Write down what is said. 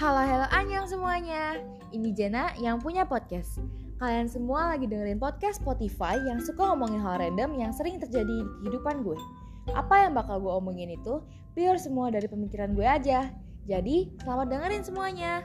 Halo halo anyang semuanya. Ini Jena yang punya podcast. Kalian semua lagi dengerin podcast Spotify yang suka ngomongin hal random yang sering terjadi di kehidupan gue. Apa yang bakal gue omongin itu pure semua dari pemikiran gue aja. Jadi selamat dengerin semuanya.